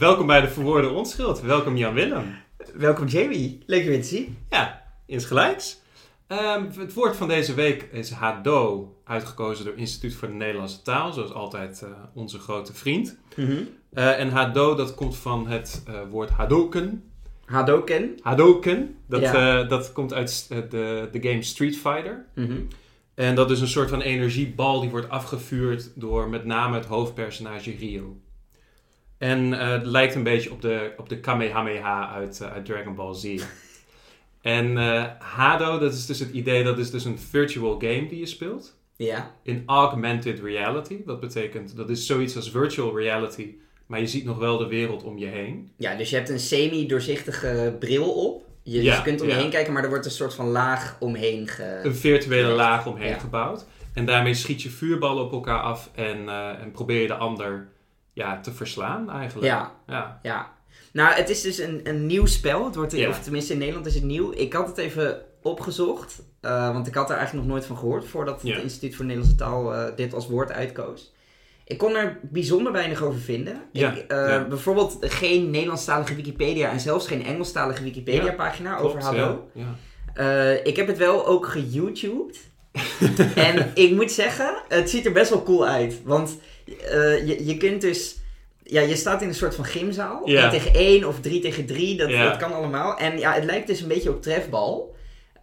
Welkom bij de Verwoorde Onschuld. Welkom Jan Willem. Welkom Jamie, leuk je weer te zien. Ja, insgelijks. Ehm, het woord van deze week is Hado, uitgekozen door Instituut voor de Nederlandse Taal, zoals altijd eh, onze grote vriend. Eh, en Hado, dat komt van het eh, woord Hadoken. Hadoken. Hadoken, dat, Ja. dat komt uit de, de game Street Fighter. Mhm. En dat is een soort van energiebal die wordt afgevuurd door met name het hoofdpersonage Ryo. En eh, het lijkt een beetje op de, op de Kamehameha uit, eh, uit Dragon Ball Z. en eh, Hado, dat is dus het idee, dat is dus een virtual game die je speelt. Ja. In augmented reality. Dat betekent, dat is zoiets als virtual reality, maar je ziet nog wel de wereld om je heen. ja, dus je hebt een semi-doorzichtige bril op. Je, dus Ja, je kunt om je ja. heen kijken, maar er wordt een soort van laag omheen ge... Een virtuele laag omheen Ja. gebouwd. En daarmee schiet je vuurballen op elkaar af en, en probeer je de ander ja, te verslaan eigenlijk. Ja, Ja. ja. Nou, het is dus een, een nieuw spel. Het wordt, Ja. Of tenminste in Nederland is het nieuw. Ik had het even opgezocht, eh, want ik had er eigenlijk nog nooit van gehoord voordat Ja. het Instituut voor de Nederlandse Taal eh, dit als woord uitkoos. Ik kon er bijzonder weinig over vinden. Ja, Ik, eh, ja. Bijvoorbeeld geen Nederlandstalige Wikipedia en zelfs geen Engelstalige Wikipedia-pagina over. Eh, ik heb het wel ook geYouTubed. en ik moet zeggen, het ziet er best wel cool uit. Want eh, je, je kunt dus... Ja, je staat in een soort van gymzaal. Ja. 1 tegen 1 of 3 tegen 3, dat, dat kan allemaal. En ja, het lijkt dus een beetje op trefbal.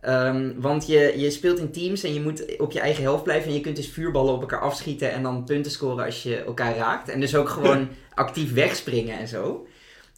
Ehm, want je, je speelt in teams en je moet op je eigen helft blijven. En je kunt dus vuurballen op elkaar afschieten en dan punten scoren als je elkaar raakt. En dus ook gewoon actief wegspringen en zo.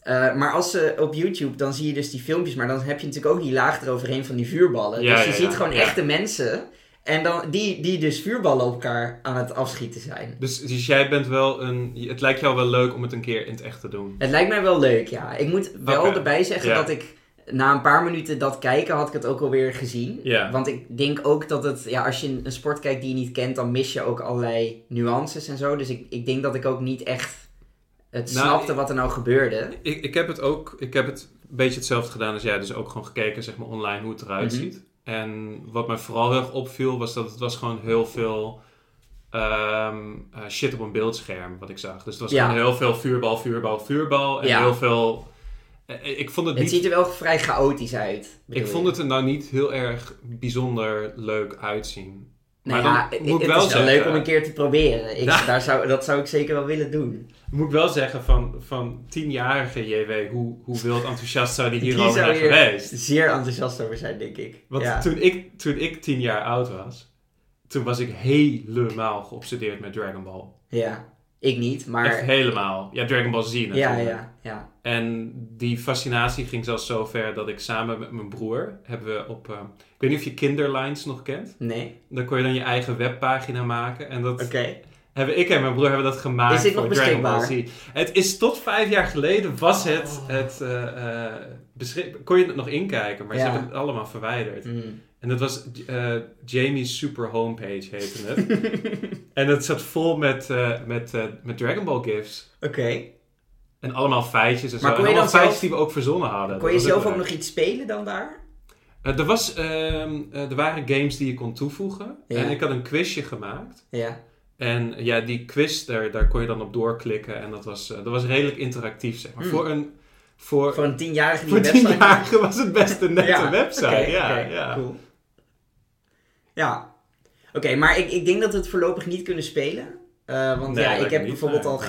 Eh, maar als ze op YouTube, dan zie je dus die filmpjes. Maar dan heb je natuurlijk ook die laag eroverheen van die vuurballen. Ja, dus je ja, ziet ja. gewoon echte mensen. En dan, die, die dus vuurballen op elkaar aan het afschieten zijn. Dus, dus jij bent wel een... Het lijkt jou wel leuk om het een keer in het echt te doen. Het lijkt mij wel leuk, ja. Ik moet wel erbij zeggen Ja. dat ik na een paar minuten dat kijken had ik het ook alweer gezien. Ja. Want ik denk ook dat het, ja, als je een een sport kijkt die je niet kent, dan mis je ook allerlei nuances en zo. Dus ik, ik denk dat ik ook niet echt het Nou, snapte wat er nou gebeurde. Ik, ik heb het ook... Ik heb het een beetje hetzelfde gedaan als jij. Dus ook gewoon gekeken, zeg maar, online hoe het eruit Mhm. ziet. En wat mij vooral heel erg opviel, was dat het was gewoon heel veel... ehm, eh, shit op een beeldscherm, wat ik zag. Dus het was Ja. gewoon heel veel vuurbal, vuurbal, vuurbal. En Ja. heel veel... eh, Ik vond het Het niet ziet er wel vrij chaotisch uit. Ik je? vond het er nou niet heel erg bijzonder leuk uitzien. Nou maar ja, moet ik het wel is wel leuk om een keer te proberen. Ik, Ja. daar zou, dat zou ik zeker wel willen doen. Moet ik wel zeggen van, van tienjarige JW, hoe, hoe wild enthousiast zou die hierover zijn hier geweest? zeer enthousiast over zijn, denk ik. Want ja. toen, ik, toen ik tien jaar oud was, toen was ik helemaal geobsedeerd met Dragon Ball. ja, ik niet, maar... Echt helemaal. Ja, Dragon Ball Z natuurlijk. ja, ja, ja. En die fascinatie ging zelfs zo ver dat ik samen met mijn broer hebben we op... eh, ik weet niet of je Kinderlines nog kent. Nee? Dan kon je dan je eigen webpagina maken. En dat, Oké. Hebben, ik en mijn broer hebben dat gemaakt Is dit voor nog Dragon Ball? Z. Het is tot vijf jaar geleden was het, Oh. het beschik- kon je het nog inkijken, maar ze hebben het allemaal verwijderd. Mm. En dat was Jamie's Super Homepage heette het. en het zat vol met, met, met Dragon Ball gifs. Oké. En allemaal feitjes en Maar zo. en je allemaal dan feitjes zelf- die we ook verzonnen hadden. Kon Dat je was zelf ook leuk. nog iets spelen dan daar? Eh, er, was, ehm, eh, er waren games die je kon toevoegen. Ja. En ik had een quizje gemaakt. Ja. En ja, die quiz, daar, daar kon je dan op doorklikken. En dat was, eh, dat was redelijk interactief, zeg maar. Hmm. Voor een... Voor, Voor een tienjarige die voor een website tienjarigen was het best een nette Ja, website. oké, ja, oké, ja. Cool. Ja. Oké, maar ik, ik denk dat we het voorlopig niet kunnen spelen. Eh, want Nee, ja, lijkt ik me heb niet, bijvoorbeeld nee, al nee.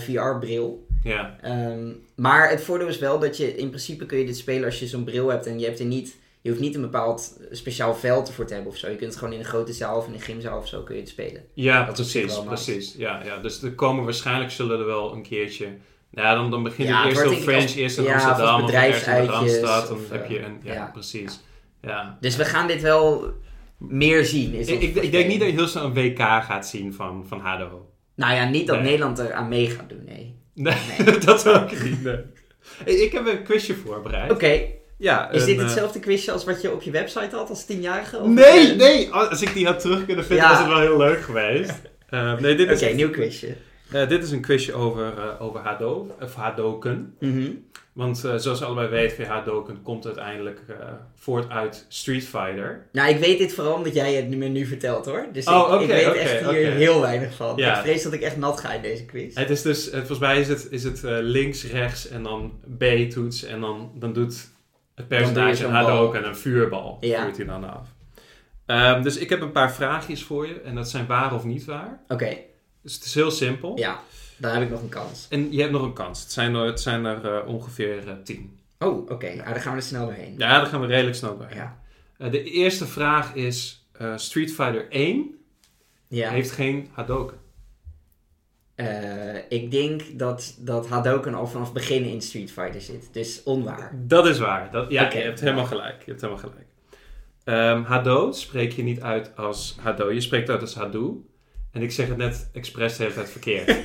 geen VR-bril. Ja. Ehm, maar het voordeel is wel dat je in principe kun je dit spelen als je zo'n bril hebt en je hebt er niet. Je hoeft niet een bepaald speciaal veld ervoor te hebben of zo. Je kunt het gewoon in een grote zaal of in een gymzaal of zo kun je het spelen. Ja, Dat precies, precies. Ja, ja. Dus er komen waarschijnlijk zullen er wel een keertje... Nou ja, dan, dan begin je Ja, het eerst op French, als- eerst in ja, Amsterdam of ergens in de bedrijfsuitjes, Randstad. Dan heb je eh, een... Ja, ja. precies. Ja. Dus we gaan dit wel meer zien. Is Ik, ik, ik denk niet dat je heel snel een WK gaat zien van, van Hado. Nou ja, niet dat Nee. Nederland er aan mee gaat doen, nee. Nee, Nee. dat ook niet. Nee. Hey, Ik heb een quizje voorbereid. Oké, Ja, is een, dit eh, hetzelfde quizje als wat je op je website had als tienjarige? Of- Nee, nee. Als ik die had terug kunnen vinden, Ja. was het wel heel leuk geweest. Eh, nee, dit Oké, is... nieuw quizje. Eh, dit is een quizje over, eh, over Hado, of Hadoken. Mhm. Want eh, zoals we allebei weten, Hadoken komt uiteindelijk eh, voort uit Street Fighter. Nou, ik weet dit vooral omdat jij het me nu vertelt hoor. Dus Oh, ik, ik weet echt hier heel weinig van. Ja. Ik vrees dat ik echt nat ga in deze quiz. Het is dus, eh, volgens mij is het, is het eh, links, rechts en dan B-toets. En dan, dan doet het personage je zo'n Hadoken een vuurbal. Ja. Vuurt hij dan af. Ehm, dus ik heb een paar vraagjes voor je. En dat zijn waar of niet waar. Oké, Dus het is heel simpel. ja. Dan heb ik nog een kans. En je hebt nog een kans. Het zijn er, het zijn er eh, ongeveer eh, tien. Oh, oké. Nou, dan gaan we er snel doorheen. Ja, daar gaan we redelijk snel doorheen. Ja. Eh, de eerste vraag is... Street Fighter 1 Ja. heeft geen Hadoken. Ik denk dat, dat Hadoken al vanaf het begin in Street Fighter zit. Dus onwaar. Dat is waar. Dat, ja, je hebt helemaal gelijk. Je hebt helemaal gelijk. Ehm, Hado spreek je niet uit als Hado. Je spreekt uit als Hado. En ik zeg het net expres de hele tijd verkeerd.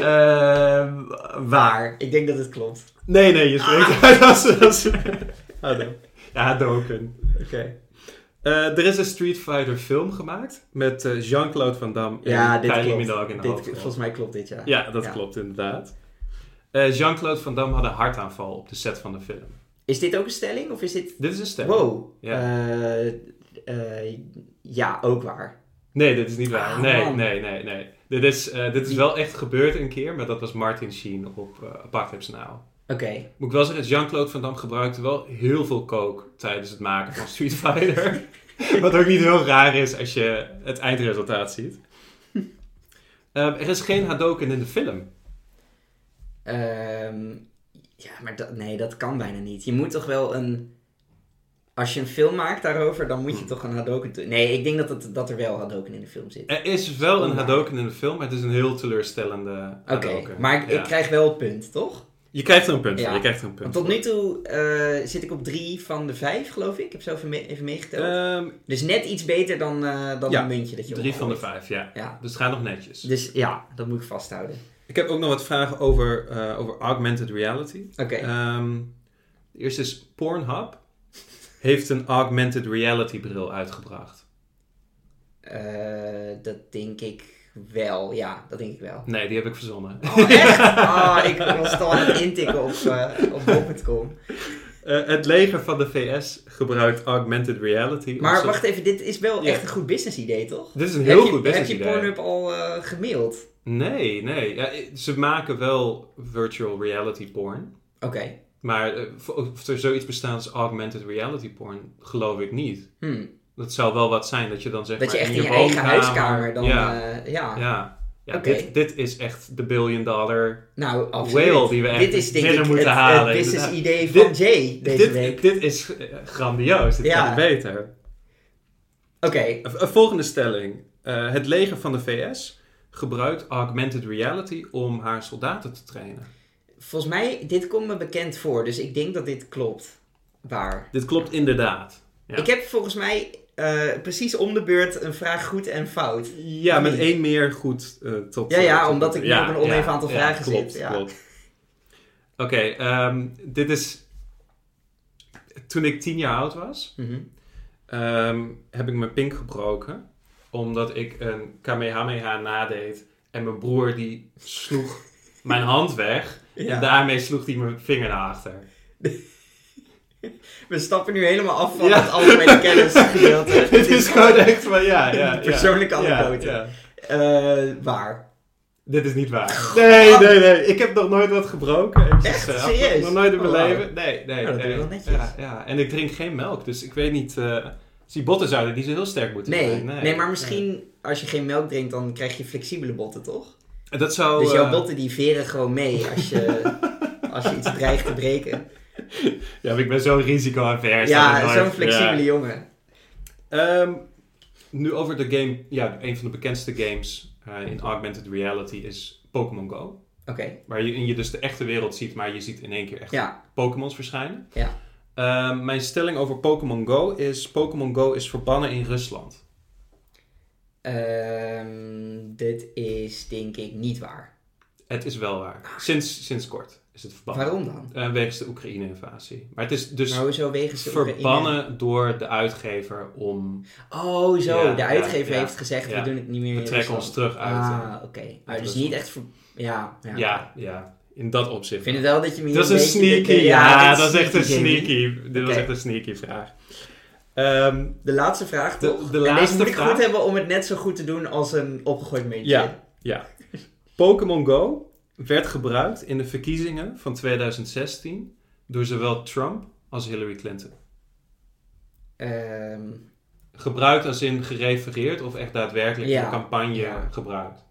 Ehm, waar? Ik denk dat het klopt. nee, nee, je spreekt uit als, als Hado. Ja, Hadoken. Oké. Eh, er is een Street Fighter film gemaakt met eh, Jean-Claude Van Damme en Ja, dit Kylie. Minogue in de Dit, volgens mij klopt dit, ja. Ja, dat Ja. klopt inderdaad. Eh, Jean-Claude Van Damme had een hartaanval op de set van de film. Is dit ook een stelling? Of is dit... Dit is een stem. Wow. Ja. Eh, ja, ook waar. Nee, dit is niet waar. Ah, nee, man. nee, nee, nee. Dit is, eh, dit is wel echt gebeurd een keer, maar dat was Martin Sheen op uh, Apocalypse Now. Oké. Moet ik wel zeggen, Jean-Claude Van Damme gebruikte wel heel veel coke tijdens het maken van Street Fighter. Wat ook niet heel raar is als je het eindresultaat ziet. Ehm, er is geen Hadoken in de film. Ehm, ja, maar dat, nee, dat kan bijna niet. Je moet toch wel een... Als je een film maakt daarover, dan moet je toch een Hadoken... toe- Nee, ik denk dat, het, dat er wel Hadoken in de film zit. Er is wel een Hadoken in de film, maar het is een heel teleurstellende Oké, maar ik, Ja. ik krijg wel het punt, toch? Je krijgt er een punt Ja. voor. Je krijgt er een punt Want tot voor. nu toe eh, zit ik op drie van de vijf, geloof ik. Ik heb zo even, mee- even meegeteld. Ehm, dus net iets beter dan, eh, dan Ja, een muntje dat je drie van de vijf, ja. Ja, Dus het gaat nog netjes. dus ja, dat moet ik vasthouden. Ik heb ook nog wat vragen over, eh, over augmented reality. Oké. Ehm, de eerste is Pornhub heeft een augmented reality bril uitgebracht. Eh, dat denk ik wel. Ja, dat denk ik wel. Nee, die heb ik verzonnen. Oh, echt? Oh, ik was al aan het intikken op, uh, op bol.com. Eh, het leger van de VS gebruikt augmented reality. Maar wacht even, dit is wel Ja. echt een goed business idee, toch? Dit is een heel je- goed business Heb je idee. Pornhub al eh, gemaild? Nee, nee. Ja, ze maken wel virtual reality porn. Oké. Maar eh, of- er zoiets bestaat als augmented reality porn, geloof ik niet. Hm. Dat zou wel wat zijn dat je dan zeg Dat maar je echt in je, je eigen huiskamer dan... Ja, eh, ja. ja. ja dit, dit is echt de billion dollar Nou, absoluut. whale die we echt Dit is binnen ik moeten het, halen. het business idee van Dit- Jay deze dit, week. dit is grandioos. Dit Ja. kan beter. Oké, een volgende stelling. Eh, het leger van de VS gebruikt augmented reality om haar soldaten te trainen. Volgens mij, dit komt me bekend voor, dus ik denk dat dit klopt. Waar? Dit klopt inderdaad. Ja. Ik heb volgens mij eh, precies om de beurt een vraag goed en fout. Ja, met één meer goed eh, tot... Ja, ja, tot- omdat ik nu op een oneven aantal vragen klopt, zit, ja. Klopt. Oké, ehm, dit is... Toen ik tien jaar oud was, Mhm. ehm, heb ik mijn pink gebroken. Omdat ik een Kamehameha nadeed. En mijn broer die sloeg mijn hand weg. Ja. En daarmee sloeg hij mijn vinger naar achter. We stappen nu helemaal af van Ja. het algemene kennisgedeelte. Het is gewoon echt van ja, ja. ja. Persoonlijke anekdote. Eh, waar? Dit is niet waar. Nee, nee, nee. Ik heb nog nooit wat gebroken. Echt? Serieus? Nog nooit in mijn Oh, leven. Nee, nee. Nou, dat nee. wel netjes. Ja, ja. En ik drink geen melk, dus ik weet niet... eh, dus die botten zouden niet zo heel sterk moeten Nee. zijn. nee, maar misschien als je geen melk drinkt, dan krijg je flexibele botten, toch? Dat zou... dus jouw eh, botten die veren gewoon mee als je, als je iets dreigt te breken. Ja, maar ik ben zo'n risico-avers. Ja, zo'n flexibele ja. jongen. Ehm, nu over de game... Ja, een van de bekendste games eh, in augmented reality is Pokémon Go. Oké, Waarin je dus de echte wereld ziet, maar je ziet in één keer echt ja. Pokémons verschijnen. Ja. Ehm, mijn stelling over Pokémon Go is: Pokémon Go is verbannen in Rusland. Ehm, dit is denk ik niet waar. Het is wel waar. Sinds, sinds kort is het verbannen. Waarom dan? Eh, wegens de Oekraïne-invasie. Maar het is dus maar hoezo wegens de Oekraïne? verbannen door de uitgever om... Oh, zo. Ja, de uitgever ja. heeft gezegd, we doen het niet meer We trekken ons terug uit, Ah, eh, oké. Maar uit dus niet echt... Ver... Ja, ja. Ja, ja, in dat opzicht. Ik vind het wel dat je me hier Dat is een sneaky, ja, dat is echt een sneaky. Dit was echt een sneaky vraag. Ehm, De laatste vraag, De- deze laatste moet ik vraag. goed hebben om het net zo goed te doen als een opgegooid meentje. Ja. ja. Pokémon Go werd gebruikt in de verkiezingen van 2016 door zowel Trump als Hillary Clinton. Ehm, Gebruikt als in gerefereerd of echt daadwerkelijk Ja. in de campagne Ja. gebruikt?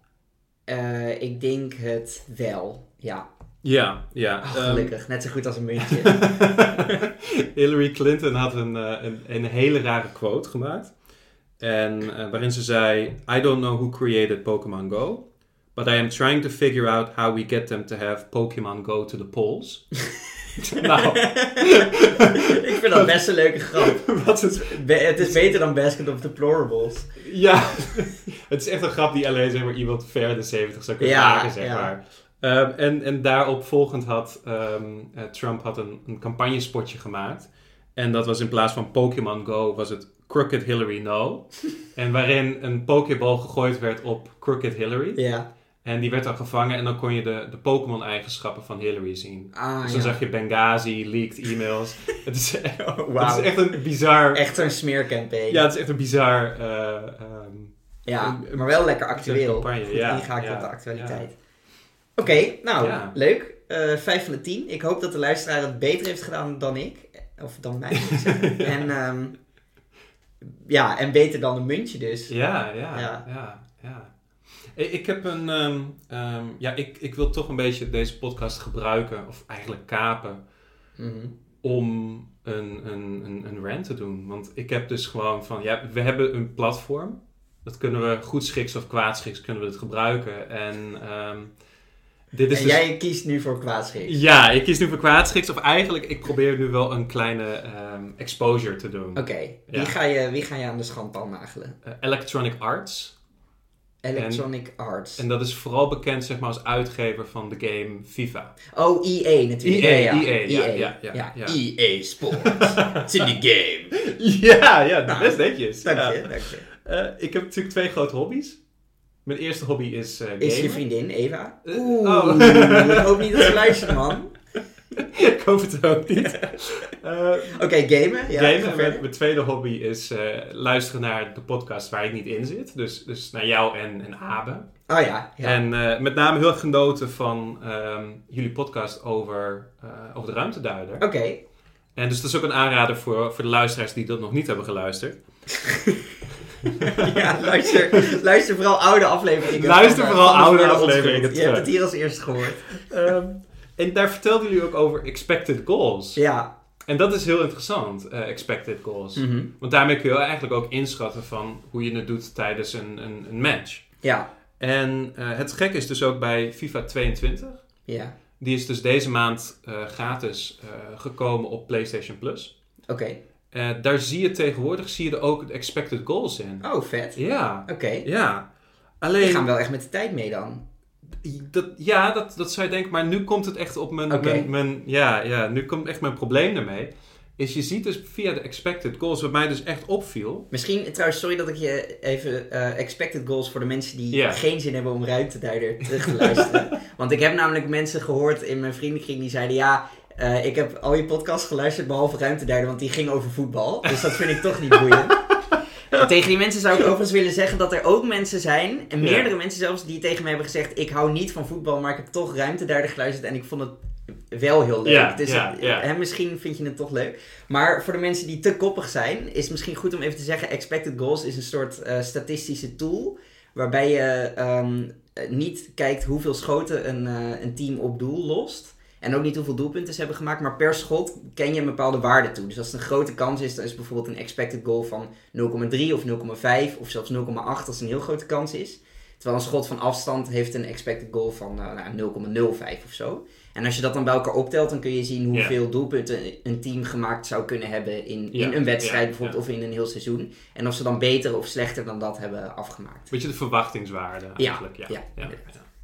eh, ik denk het wel. Ja, Ja, ja. Oh, ehm, gelukkig. Net zo goed als een muntje. Hillary Clinton had een, eh, een, een hele rare quote gemaakt. En eh, waarin ze zei: I don't know who created Pokemon Go, but I am trying to figure out how we get them to have Pokemon Go to the polls. nou, ik vind dat best een leuke grap. wat is. Be- het is beter dan Basket of Deplorables. Ja, het is echt een grap die alleen zeg maar, iemand ver de 70 zou kunnen Ja, maken, zeg ja. maar. Ehm, en, en daarop volgend had ehm, eh, Trump had een, een campagnespotje gemaakt. En dat was in plaats van Pokémon Go, was het Crooked Hillary No. en waarin een Pokéball gegooid werd op Crooked Hillary. Ja. En die werd dan gevangen en dan kon je de, de Pokémon-eigenschappen van Hillary zien. Ah, dus dan ja. zag je Benghazi, leaked e-mails. het, is, het Wauw. is echt een bizar... Echt zo'n smeercampaign. Ja, het is echt een bizar... ehm, Ja, een- maar wel lekker een actueel. campagne, Goed ja, ingehaakt ja, op de actualiteit. Oké, nou, Ja. leuk. Eh vijf van de tien. Ik hoop dat de luisteraar het beter heeft gedaan dan ik. Of dan mij, en, ehm, ja, en beter dan een muntje dus. Ja, ja, Ja. ja, ja. Ik, heb een, ehm, ehm, ja, ik, ik wil toch een beetje deze podcast gebruiken, of eigenlijk kapen, Mhm. om een, een, een, een rant te doen. Want ik heb dus gewoon van, ja, we hebben een platform. Dat kunnen we goed schiks of kwaadschiks kunnen we het gebruiken. En ehm, dit is En dus... jij kiest nu voor kwaadschrift. Ja, ik kies nu voor kwaadschiks. Of eigenlijk, ik probeer nu wel een kleine ehm, exposure te doen. Oké, wie, Ja. ga je, wie ga je aan de schandpaal nagelen? Eh, Electronic Arts. Electronic Arts. En dat is vooral bekend zeg maar, als uitgever van de game FIFA. Oh, EA natuurlijk. EA, ja, ja. EA, ja, ja, ja, ja. EA Sports. It's in the game. Ja, ja, Nou, best netjes. Dank je, dank je. Eh, ik heb natuurlijk twee grote hobby's. Mijn eerste hobby is gamen. Is je vriendin Eva? Eh, Oeh, oh. ik hoop niet dat ze luistert, man. ik hoop het ook niet. Eh, Oké, gamen. Ja, ga gamen. Mijn, mijn tweede hobby is luisteren naar de podcast waar ik niet in zit. Dus, dus naar jou en, en Abe. Oh ja, ja. En met name heel genoten van ehm, jullie podcast over, over de ruimteduider. Oké. En dus dat is ook een aanrader voor, voor de luisteraars die dat nog niet hebben geluisterd. ja, luister, luister vooral oude afleveringen. Luister eh, vooral de oude afleveringen. Je hebt het hier als eerste gehoord. Ehm, en daar vertelden jullie ook over expected goals. Ja. En dat is heel interessant, eh, expected goals. Mhm. Want daarmee kun je eigenlijk ook inschatten van hoe je het doet tijdens een, een, een match. Ja. En eh, het gek is dus ook bij FIFA 22. Ja. Die is dus deze maand eh, gratis eh, gekomen op PlayStation Plus. Oké. Eh, daar zie je tegenwoordig zie je er ook de expected goals in. Oh, vet. Ja, Oké. ja. Die Alleen, gaan wel echt met de tijd mee dan. dat, ja, dat, dat zou je denken, maar nu komt het echt op mijn, mijn, mijn- ja, ja, nu komt echt mijn probleem ermee. Is je ziet dus via de expected goals, wat mij dus echt opviel. Misschien, trouwens, sorry dat ik je even eh, expected goals voor de mensen die geen zin hebben om ruimteduider terug te luisteren. Want ik heb namelijk mensen gehoord in mijn vriendenkring die zeiden: Ja, eh, ik heb al je podcast geluisterd behalve ruimteduider, want die ging over voetbal. Dus dat vind ik toch niet boeiend. En tegen die mensen zou ik overigens willen zeggen dat er ook mensen zijn, en Ja. meerdere mensen zelfs, die tegen mij hebben gezegd: Ik hou niet van voetbal, maar ik heb toch ruimteduider geluisterd en ik vond het wel heel leuk. Ja, dus ja, het- ja. Hè, misschien vind je het toch leuk. Maar voor de mensen die te koppig zijn, is het misschien goed om even te zeggen: expected goals is een soort eh, statistische tool. Waarbij je ehm, eh, niet kijkt hoeveel schoten een, eh, een team op doel lost. En ook niet hoeveel doelpunten ze hebben gemaakt. Maar per schot ken je een bepaalde waarde toe. Dus als het een grote kans is, dan is bijvoorbeeld een expected goal van 0,3 of 0,5 of zelfs 0,8 als het een heel grote kans is. Terwijl een schot van afstand heeft een expected goal van eh, nou, 0,05 of zo. En als je dat dan bij elkaar optelt, dan kun je zien hoeveel doelpunten een team gemaakt zou kunnen hebben in, Ja, in een wedstrijd ja, bijvoorbeeld ja. of in een heel seizoen. En of ze dan beter of slechter dan dat hebben afgemaakt. Weet je, de verwachtingswaarde eigenlijk. Ja, ja,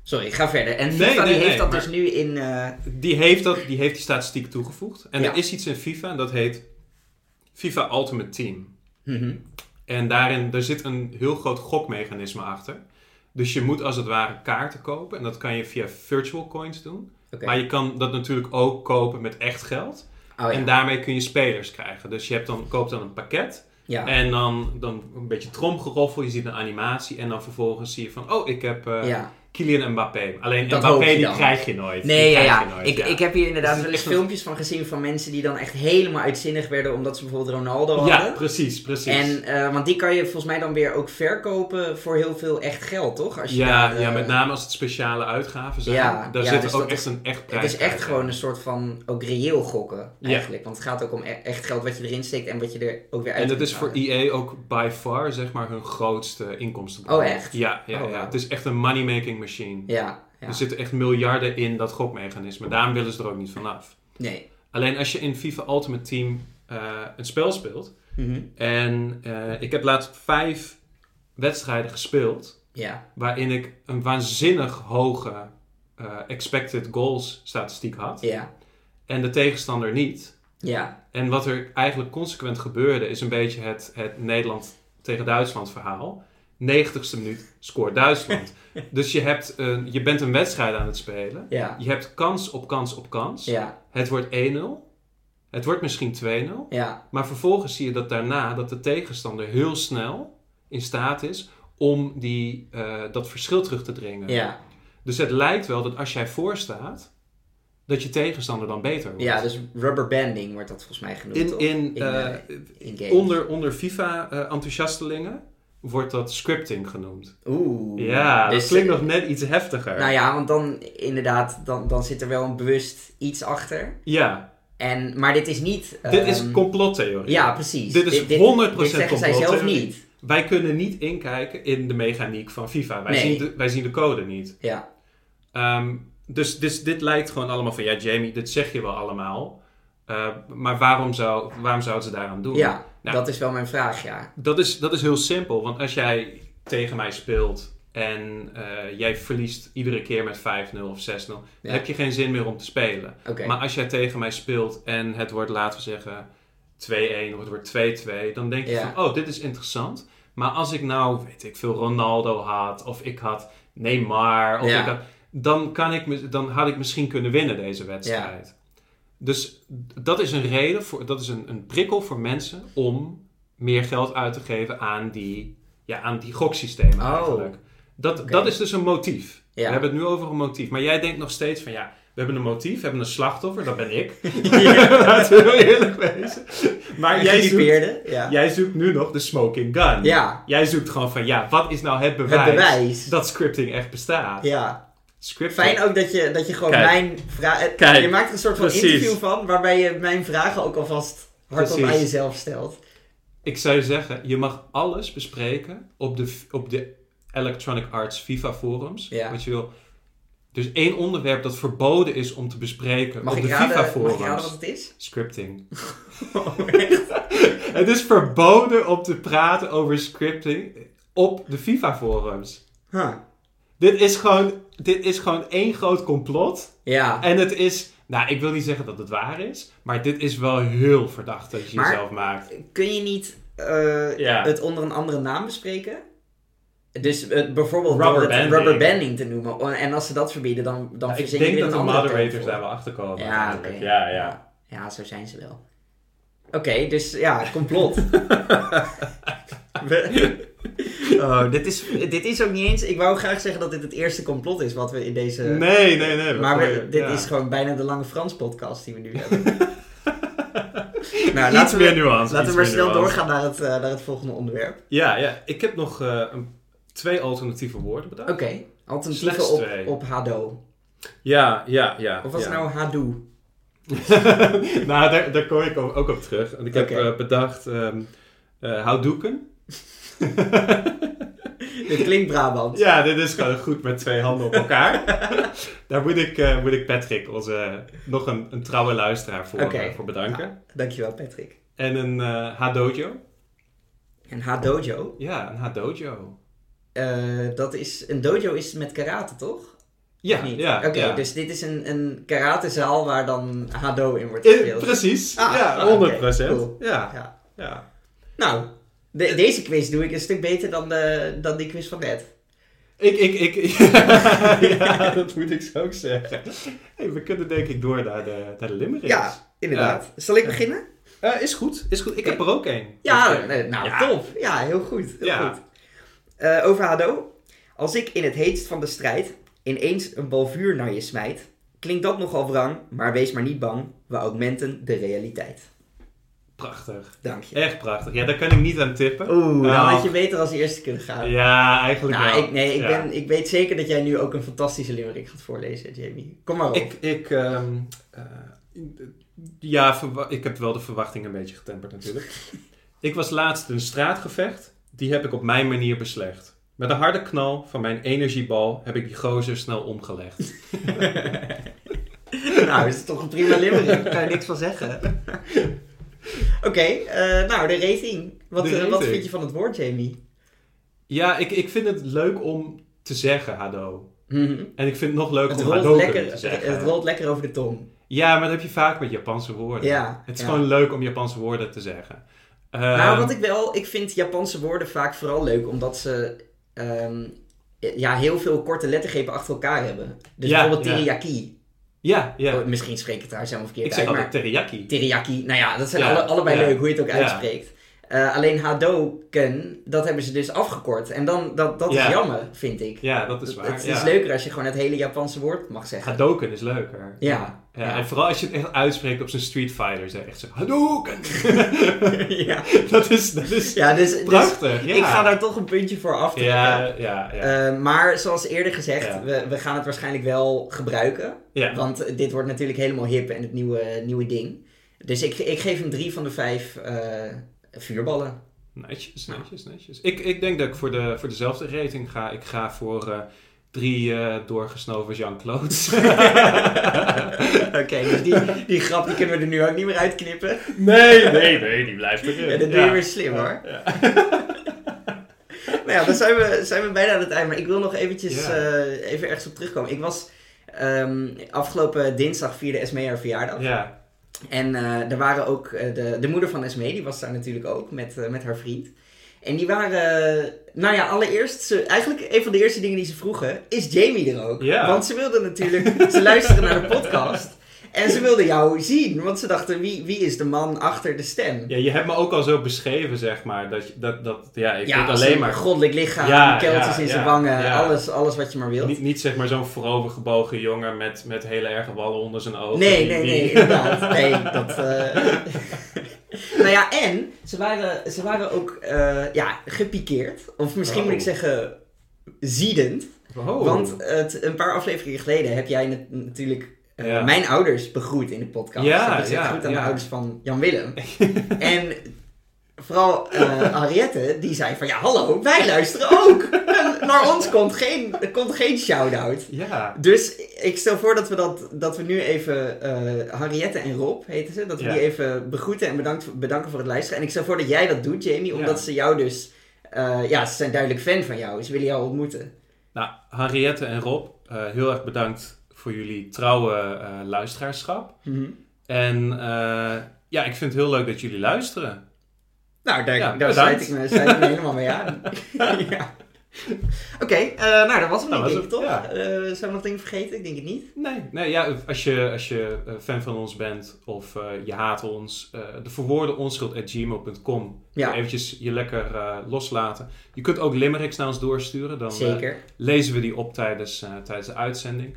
Sorry, ga verder. En FIFA nee, die heeft nee, dat dus nu in... eh, Die heeft, dat, die heeft die statistiek toegevoegd. En Ja. er is iets in FIFA en dat heet FIFA Ultimate Team. mhm. En daarin daar zit een heel groot gokmechanisme achter. Dus je moet als het ware kaarten kopen. En dat kan je via virtual coins doen. Maar je kan dat natuurlijk ook kopen met echt geld. Oh ja. En daarmee kun je spelers krijgen. Dus je hebt dan, koopt dan een pakket. ja. En dan, dan een beetje tromgeroffel. Je ziet een animatie. En dan vervolgens zie je van... Oh, ik heb eh, ja. Kylian Mbappé. Alleen Dat Mbappé die dan. krijg je nooit. Nee, ja, ja. je nooit, ik, ja. ik heb hier inderdaad Het wel eens echt een- filmpjes van gezien van mensen die dan echt helemaal uitzinnig werden omdat ze bijvoorbeeld Ronaldo hadden. Ja, precies, precies. En, eh, want die kan je volgens mij dan weer ook verkopen voor heel veel echt geld, toch? Als je ja, ja, eh, met name als het speciale uitgaven zijn. Ja, daar ja, zit dus ook dat echt is- een echt Het prijs is echt uit, gewoon ja. een soort van ook reëel gokken, Ja. eigenlijk. Want het gaat ook om e- echt geld wat je erin steekt en wat je er ook weer uit En dat is voor. EA ook by far, zeg maar, hun grootste inkomstenbron. Oh, echt? Ja, ja, Oh, ja. het is echt een money-making machine. Ja, ja. Er zitten echt miljarden in dat gokmechanisme. Daarom willen ze er ook niet vanaf. Nee. Alleen als je in FIFA Ultimate Team eh, een spel speelt. Mhm. En eh, ik heb laatst vijf wedstrijden gespeeld. Ja. Waarin ik een waanzinnig hoge eh, expected goals statistiek had. Ja. En de tegenstander niet. Ja. En wat er eigenlijk consequent gebeurde, is een beetje het, het Nederland tegen Duitsland verhaal. 90ste minuut scoort Duitsland. dus je, hebt een, je bent een wedstrijd aan het spelen. Ja. Je hebt kans op kans op kans. Ja. Het wordt 1-0. Het wordt misschien 2-0. Ja. Maar vervolgens zie je dat daarna dat de tegenstander heel snel in staat is om die, eh, dat verschil terug te dringen. Ja. Dus het lijkt wel dat als jij voor staat, dat je tegenstander dan beter wordt. Ja, dus rubberbanding wordt dat volgens mij genoemd. in, in, in, eh, eh, in onder, onder FIFA-enthousiastelingen wordt dat scripting genoemd. Oeh. Ja, Dus, dat klinkt eh, nog net iets heftiger. Nou ja, want dan inderdaad, dan, dan zit er wel een bewust iets achter. Ja, En, maar dit is niet... dit is ehm, complottheorie. Ja, precies. Dit is 100% Dit zeggen zij zelf complottheorie. niet. Wij kunnen niet inkijken in de mechaniek van FIFA. Wij, Nee. zien, de, wij zien de code niet. Ja. Ehm, dus, dus dit lijkt gewoon allemaal van, ja Jamie, dit zeg je wel allemaal. Uh, maar waarom, zou, waarom zouden ze daaraan doen? Ja, Nou. dat is wel mijn vraag, ja. Dat, is, dat is heel simpel, want als jij tegen mij speelt en uh, jij verliest iedere keer met 5-0 of 6-0, dan heb je geen zin meer om te spelen. Maar als jij tegen mij speelt en het wordt, laten we zeggen, 2-1 of het wordt 2-2, dan denk je Ja. van, oh, dit is interessant. Maar als ik nou, weet ik veel, Ronaldo had, of ik had Neymar, of Ja. ik had, dan, kan ik, dan had ik misschien kunnen winnen deze wedstrijd. Dus dat is een reden, voor, dat is een, een prikkel voor mensen om meer geld uit te geven aan die, ja, aan die goksystemen Oh. eigenlijk. Dat, dat is dus een motief. Ja. We hebben het nu over een motief. Maar jij denkt nog steeds van ja, we hebben een motief, we hebben een slachtoffer, dat ben ik. Laten we heel eerlijk wezen. Maar jij zoekt, ja. jij zoekt nu nog de smoking gun. Ja, Jij zoekt gewoon van ja, wat is nou het het bewijs, bewijs. dat scripting echt bestaat? Ja. Fijn ook dat je, dat je gewoon Kijk. mijn vragen... Kijk. Je maakt een soort van Precies. interview van, waarbij je mijn vragen ook alvast hardop Precies. aan jezelf stelt. Ik zou zeggen, je mag alles bespreken op de, op de Electronic Arts FIFA forums. Ja. Wat je wil. Dus één onderwerp dat verboden is om te bespreken Mag op de raden, FIFA mag forums. ik raden wat het is? Scripting. Oh, echt? Het is verboden om te praten over scripting op de FIFA forums. Huh. Dit is gewoon, dit is gewoon één groot complot. Ja. En het is, nou ik wil niet zeggen dat het waar is, maar dit is wel heel verdacht dat je Maar- jezelf maakt. Kun je niet eh, Ja. het onder een andere naam bespreken? Dus eh, bijvoorbeeld door Rubber het banding. rubberbanding te noemen. O- En als ze dat verbieden, dan, dan ik verzin je denk weer dat de moderators daar wel achter komen. Ja, ja, ja. Ja, zo zijn ze wel. Oké, dus ja, complot. Oh, dit, is, dit is ook niet eens... Ik wou graag zeggen dat dit het eerste complot is wat we in deze... Nee, nee, nee. maar we- dit ja. is gewoon bijna de Lange Frans podcast die we nu hebben. nou, Iets laten meer we, nuance. laten we maar snel nuance. doorgaan naar het, eh, naar het volgende onderwerp. Ja, ja. Ik heb nog eh, een, twee alternatieve woorden bedacht. Oké, alternatieven Slechts op, twee. op Hado. Ja, ja, ja. Of was ja. het nou Hadoe? nou, daar, daar kom ik ook op terug. Want ik heb eh, bedacht ehm eh, houdoeken. Dit klinkt Brabant. Ja, dit is gewoon goed met twee handen op elkaar. Daar moet ik, eh, moet ik Patrick, onze nog een, een trouwe luisteraar, voor, eh, voor bedanken. Nou, dankjewel Patrick. En een eh Hadojo. En Hadojo, Ja, een Hadojo. dat is... Een dojo is met karate, toch? Ja, ja. Oké, ja. dus dit is een, een karatezaal waar dan Hado in wordt gespeeld. precies. Ah, ja, ah, 100 oké, cool. Ja, Ja. ja. Nou, de- deze quiz doe ik een stuk beter dan, de, dan die quiz van net. Ik, ik, ik, ja, dat moet ik zo ook zeggen. Hey, we kunnen denk ik door naar de, naar de limericks. Ja, inderdaad. Zal ik beginnen? Eh, is goed, is goed. Ik heb er ook één. Ja, eh, nou Ja. top. Ja, heel goed. Heel Ja. goed. Eh, over Hado. Als ik in het heetst van de strijd ineens een bal vuur naar je smijt, klinkt dat nogal wrang, maar wees maar niet bang, we augmenten de realiteit. Prachtig. Dank je. Echt prachtig. Ja, daar kan ik niet aan tippen. Oeh, dan Nou, had je beter als eerste kunnen gaan. Ja, eigenlijk nou, wel. ik, nee, ik, Ja. ben, ik weet zeker dat jij nu ook een fantastische limerick gaat voorlezen, Jamie. Kom maar op. Ik, ik, ehm, eh, ja, ik heb wel de verwachting een beetje getemperd natuurlijk. ik was laatst een straatgevecht. Die heb ik op mijn manier beslecht. Met een harde knal van mijn energiebal heb ik die gozer snel omgelegd. nou, is toch een prima limerick. Daar kan je niks van zeggen. Oké, eh, nou, de rating. Wat, De eh, wat vind je van het woord, Jamie? Ja, ik, ik vind het leuk om te zeggen, Hado. Mhm. En ik vind het nog leuker Het om Hado lekker, te zeggen. het rolt lekker over de tong. Ja, maar dat heb je vaak met Japanse woorden. Ja, Het is ja. gewoon leuk om Japanse woorden te zeggen. nou, Ehm, wat ik wel... Ik vind Japanse woorden vaak vooral leuk, omdat ze... ehm, ja, heel veel korte lettergrepen achter elkaar hebben. Dus Ja, bijvoorbeeld ja. teriyaki. Ja, ja. Oh, misschien spreek ik het daar zelf verkeerd ik zeg uit, teriyaki. Teriyaki, nou ja, dat zijn alle, allebei leuk hoe je het ook uitspreekt. Eh, alleen Hadoken, dat hebben ze dus afgekort. En dan, dat, dat Ja. is jammer, vind ik. Ja, dat is waar. het ja. is leuker als je gewoon het hele Japanse woord mag zeggen. Hadoken is leuker. Ja. Ja. En vooral als je het echt uitspreekt op zijn Street Fighter. Zeg echt zo, Hadoken! ja. dat, is, dat is ja, dus, dus prachtig. ja. ik ga daar toch een puntje voor aftrekken. Ja, ja, ja. Eh, maar zoals eerder gezegd, we, we gaan het waarschijnlijk wel gebruiken. ja. Want dit wordt natuurlijk helemaal hip en het nieuwe, nieuwe ding. Dus ik, ik geef hem drie van de vijf eh, vuurballen. Netjes, netjes, netjes. Ik, ik denk dat ik voor, de, voor dezelfde rating ga. Ik ga voor eh, drie eh, doorgesnoven Jean-Claude's. Oké, dus die, die grap die kunnen we er nu ook niet meer uitknippen. nee, nee, nee, die blijft erin. Ja, dat doe je weer slim hoor. Ja. Nou ja, dan zijn we, zijn we bijna aan het eind. Maar ik wil nog eventjes Ja. eh, even ergens op terugkomen. Ik was ehm, afgelopen dinsdag vierde Esmee haar verjaardag. ja. En eh, er waren ook eh, de, de moeder van Esmee, die was daar natuurlijk ook met, eh, met haar vriend. En die waren, nou ja, allereerst, ze, eigenlijk een van de eerste dingen die ze vroegen, is Jamie er ook? Ja. Want ze wilden natuurlijk, ze luisteren naar de podcast. En ze wilden jou zien, want ze dachten, wie, wie is de man achter de stem? ja, je hebt me ook al zo beschreven, zeg maar. Dat, dat, dat ja, ik Ja, alleen een maar... goddelijk lichaam, Ja, keltjes ja, in zijn wangen. Alles, alles wat je maar wilt. Niet, niet zeg maar zo'n voorovergebogen jongen met, met hele erge wallen onder zijn ogen. Nee, nee, nee, inderdaad. Nee, dat... eh nou ja, en ze waren, ze waren ook eh, ja, gepikeerd. Of misschien Oh. moet ik zeggen ziedend. Wow. Want het, een paar afleveringen geleden heb jij nat- natuurlijk eh, Ja. mijn ouders begroet in de podcast. Ja, Ik gezegd, ja, groet aan de ouders van Jan Willem. en vooral eh Henriette, die zei van ja, hallo, wij luisteren ook. En naar ons komt geen, komt geen shout-out. Ja. Dus ik stel voor dat we, dat, dat we nu even eh Henriette en Rob, heten ze, dat we Ja. die even begroeten en bedankt, bedanken voor het luisteren. En ik stel voor dat jij dat doet, Jamie, omdat Ja. ze jou dus, ja, ze zijn duidelijk fan van jou. Ze willen jou ontmoeten. Nou, Henriette en Rob, heel erg bedankt voor jullie trouwe eh, luisteraarschap. En eh, ja, ik vind het heel leuk dat jullie luisteren. Nou, daar, Ja, daar bedankt. sluit ik, me, sluit ik me helemaal mee aan. ja. Oké, eh, nou dat was hem niet, was denk ik, toch? het, ja. Zijn we nog dingen vergeten? Ik denk het niet. Nee, nee ja, als je, als je fan van ons bent of je haat ons, de verwoorden onschuld.gmail.com. Ja. Eventjes je lekker loslaten. Je kunt ook limericks naar ons doorsturen. Dan Zeker. lezen we die op tijdens, tijdens de uitzending.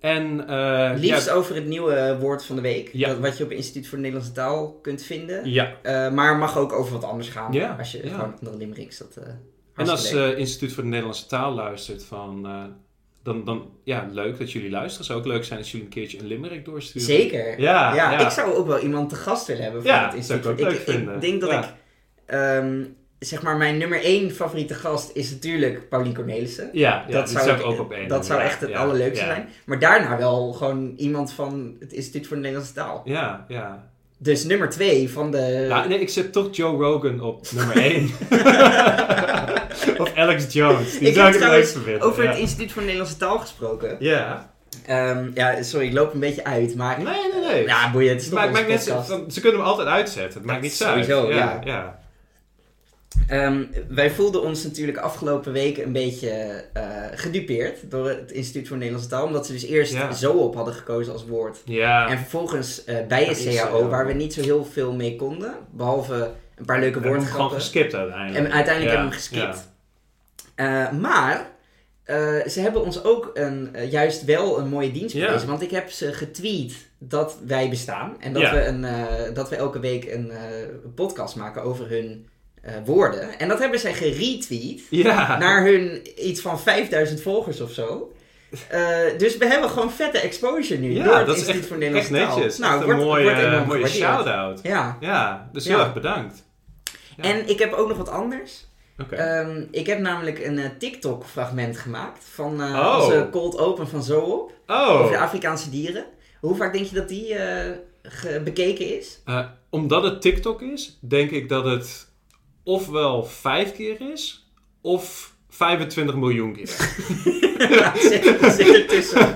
En eh, Liefst ja, over het nieuwe woord van de week. Ja. Dat, wat je op het Instituut voor de Nederlandse Taal kunt vinden. ja, Eh, maar mag ook over wat anders gaan. Ja, Als je gewoon andere limericks. Dat, eh En als uh, Instituut voor de Nederlandse Taal luistert, van, dan, dan ja, leuk dat jullie luisteren. zou ook leuk zijn als jullie een keertje een limerick doorsturen. Zeker. Ja, ik zou ook wel iemand te gast willen hebben van het zou instituut. ik ook leuk vinden. Ik denk dat ik, ehm, zeg maar, mijn nummer één favoriete gast is natuurlijk Paulien Cornelissen. Ja, ja dat zou, ik, ook op één Dat zou echt het allerleukste zijn. Maar daarna wel gewoon iemand van het Instituut voor de Nederlandse Taal. Ja, ja. dus nummer 2 van de... Nee, ik zet toch Joe Rogan op nummer 1. of Alex Jones. Die Ik zou ik het leukste vinden. Over ja. het Instituut voor Nederlandse Taal gesproken. Ja. Ehm, ja, sorry, ik loop een beetje uit, maar... Nee, nee, nee. Ja, boeien, het is Het toch maakt, onze maakt net, podcast. zo- ze kunnen hem altijd uitzetten. Het maakt niet uit. Sowieso, ja. ja. ja. Ehm, wij voelden ons natuurlijk afgelopen weken een beetje eh, gedupeerd door het Instituut voor Nederlandse Taal. Omdat ze dus eerst Ja. zo op hadden gekozen als woord. Ja. En vervolgens eh, bij een CAO, eh, waar we niet zo heel veel mee konden. Behalve een paar leuke We hebben gewoon woordgrappen. geskipt uiteindelijk. En uiteindelijk hebben we hem geskipt. Maar ze hebben ons ook een, juist wel een mooie dienst Ja. bewezen. Want ik heb ze getweet dat wij bestaan. En dat, Ja. we, een, dat we elke week een podcast maken over hun eh, woorden. En dat hebben zij geretweet Ja. naar hun iets van 5000 volgers of zo. Eh, dus we hebben gewoon vette exposure nu Ja, door het dat is echt, voor echt Nederlandse netjes. Taal. Nou, een wordt- mooie, wordt enorm mooie gewaardeerd. shout-out. Ja. Ja, dus heel erg bedankt. Ja. En ik heb ook nog wat anders. Oké. Ehm, ik heb namelijk een eh, TikTok-fragment gemaakt van eh, Oh. onze cold open van Zoop oh, over de Afrikaanse dieren. Hoe vaak denk je dat die bekeken is? Omdat het TikTok is, denk ik dat het ofwel vijf keer is, of 25 miljoen keer. Ja, zit, zit ertussen.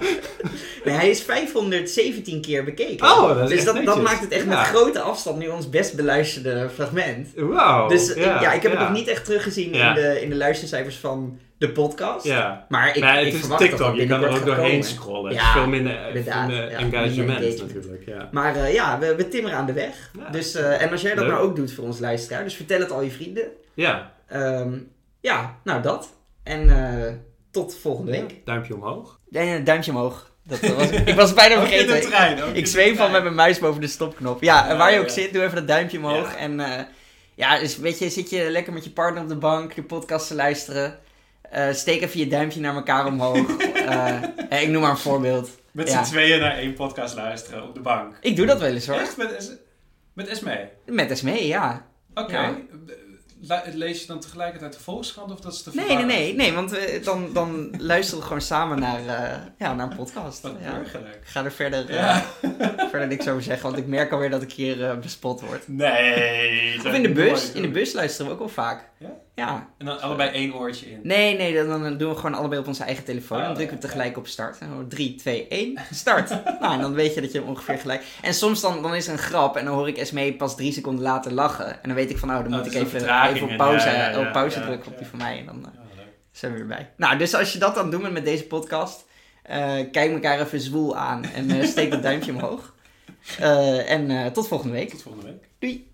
Nee, hij is 517 keer bekeken. Oh, dat is dus echt dat, dat maakt het echt met Ja. grote afstand nu ons best beluisterde fragment. Wauw. dus ik- ja, ik heb ja. het nog niet echt teruggezien Ja. in, de, in de luistercijfers van de podcast. Ja. Maar ik, Maar ik het is verwacht dat TikTok, dat je kan er ook doorheen komen. scrollen. Het Ja, is veel minder, inderdaad, minder ja, engagement minder natuurlijk. Ja. Maar eh, ja, we, we timmeren aan de weg. Ja. Dus, eh, en als jij dat Leuk. nou ook doet voor ons luisteraar, dus vertel het al je vrienden. ja. Ehm, ja, nou dat. En eh, tot volgende week. Duimpje omhoog. Nee, duimpje omhoog. Dat was, ik was bijna vergeten. trein. Ik zweef al met mijn muis boven de stopknop. Ja, en waar je ook zit, doe even dat duimpje omhoog. En eh, ja, dus weet je, zit je lekker met je partner op de bank, de podcast te luisteren. Eh, steek even je duimpje naar elkaar omhoog. Eh, ik noem maar een voorbeeld. Met Ja. z'n tweeën naar één podcast luisteren op de bank. Ik doe dat wel eens hoor. Echt? Met, met Esme? Met Esmee, ja. Oké. Ja. Lees je dan tegelijkertijd de Volkskrant of dat is te Nee, nee, nee, nee, want we, dan, dan luisteren we gewoon samen naar, eh, ja, naar een podcast. Wat Ja. burgerlijk. Ik ga er verder, eh, verder niks over zeggen, want ik merk alweer dat ik hier eh, bespot word. Nee. Of in de bus. In de bus luisteren we ook wel vaak. Ja? Ja. En dan allebei één oortje in. Nee, nee, dan, dan doen we gewoon allebei op onze eigen telefoon. Oh, dan drukken we tegelijk op start. En dan 3, 2, 1, start. nou, en dan weet je dat je ongeveer gelijk... En soms dan, dan is er een grap en dan hoor ik Esmee pas drie seconden later lachen. En dan weet ik van, nou, dan Oh, moet ik even, even op en pauze, ja, ja, ja, op pauze drukken op die van mij. En dan eh, zijn we weer bij. Nou, dus als je dat dan doet met deze podcast... eh, kijk elkaar even zwoel aan en eh, steek dat duimpje omhoog. En tot volgende week. Tot volgende week. Doei!